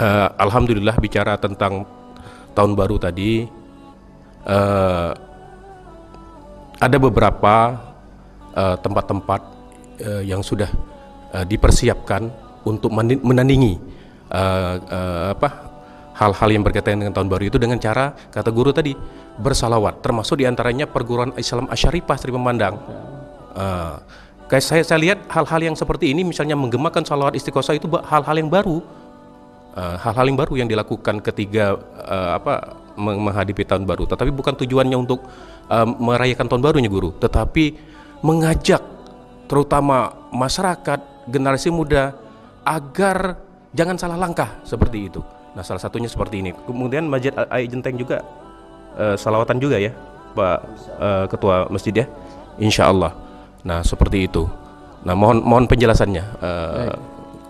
uh, alhamdulillah bicara tentang tahun baru tadi uh, ada beberapa uh, tempat-tempat uh, yang sudah uh, dipersiapkan untuk menandingi uh, uh, apa hal-hal yang berkaitan dengan tahun baru itu dengan cara kata guru tadi bersalawat. Termasuk di antaranya perguruan Islam Asyarifah Sri Pemandang. Uh, kayak saya saya lihat hal-hal yang seperti ini misalnya menggemakan salawat istiqosah itu hal-hal yang baru. Hal-hal uh, yang baru yang dilakukan ketiga uh, apa menghadapi tahun baru. Tetapi bukan tujuannya untuk uh, merayakan tahun barunya guru. Tetapi mengajak terutama masyarakat generasi muda agar jangan salah langkah seperti itu. Nah salah satunya seperti ini. Kemudian Masjid Ai Jenteng juga uh, salawatan juga ya Pak uh, Ketua Masjid ya Insya Allah nah seperti itu nah mohon mohon penjelasannya uh,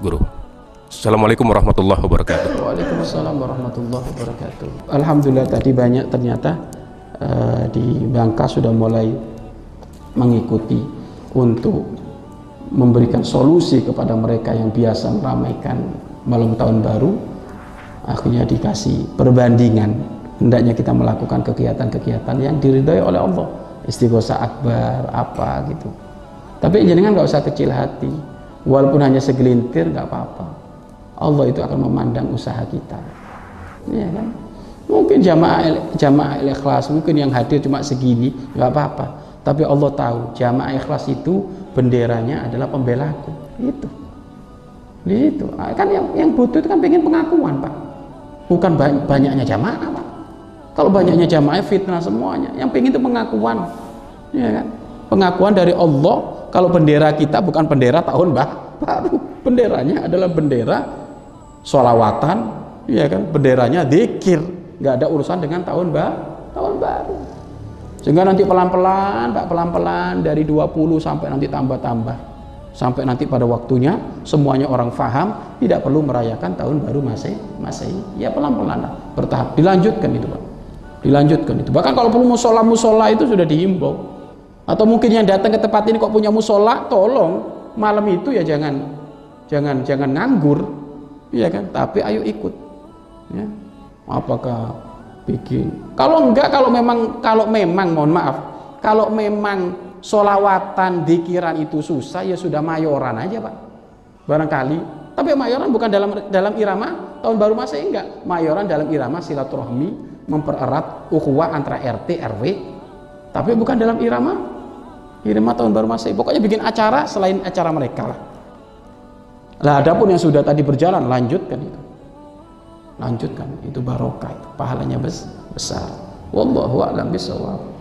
Guru Assalamualaikum warahmatullahi wabarakatuh. Waalaikumsalam warahmatullahi wabarakatuh. Alhamdulillah tadi banyak ternyata uh, di Bangka sudah mulai mengikuti untuk memberikan solusi kepada mereka yang biasa meramaikan malam tahun baru. Akhirnya dikasih perbandingan hendaknya kita melakukan kegiatan-kegiatan yang diridhoi oleh Allah. Istighosah akbar apa gitu. Tapi jangan nggak usah kecil hati. Walaupun hanya segelintir nggak apa-apa. Allah itu akan memandang usaha kita. Ya kan? Mungkin jamaah jamaah ikhlas mungkin yang hadir cuma segini nggak apa-apa. Tapi Allah tahu jamaah ikhlas itu benderanya adalah pembelaku. Itu. Itu. Kan yang yang butuh itu kan pengen pengakuan pak. Bukan banyaknya jamaah pak kalau banyaknya jamaah fitnah semuanya. Yang pengen itu pengakuan ya kan? Pengakuan dari Allah kalau bendera kita bukan bendera tahun baru. Benderanya adalah bendera solawatan ya kan? Benderanya dikir nggak ada urusan dengan tahun ba tahun baru. Sehingga nanti pelan-pelan tak pelan-pelan dari 20 sampai nanti tambah-tambah. Sampai nanti pada waktunya semuanya orang faham tidak perlu merayakan tahun baru masih masih ya pelan-pelan bertahap. Dilanjutkan itu pak dilanjutkan itu bahkan kalau perlu musola musola itu sudah dihimbau atau mungkin yang datang ke tempat ini kok punya musola tolong malam itu ya jangan jangan jangan nganggur Iya kan? Tapi ayo ikut. Ya. Apakah bikin? Kalau enggak, kalau memang kalau memang mohon maaf, kalau memang solawatan dikiran itu susah ya sudah mayoran aja pak. Barangkali. Tapi mayoran bukan dalam dalam irama tahun baru masih enggak. Mayoran dalam irama silaturahmi mempererat ukhuwah antara RT RW. Tapi bukan dalam irama irama tahun baru masih. Pokoknya bikin acara selain acara mereka lah. Lah adapun yang sudah tadi berjalan lanjutkan itu. Lanjutkan itu barokah itu pahalanya besar. Wallahu a'lam bishawab.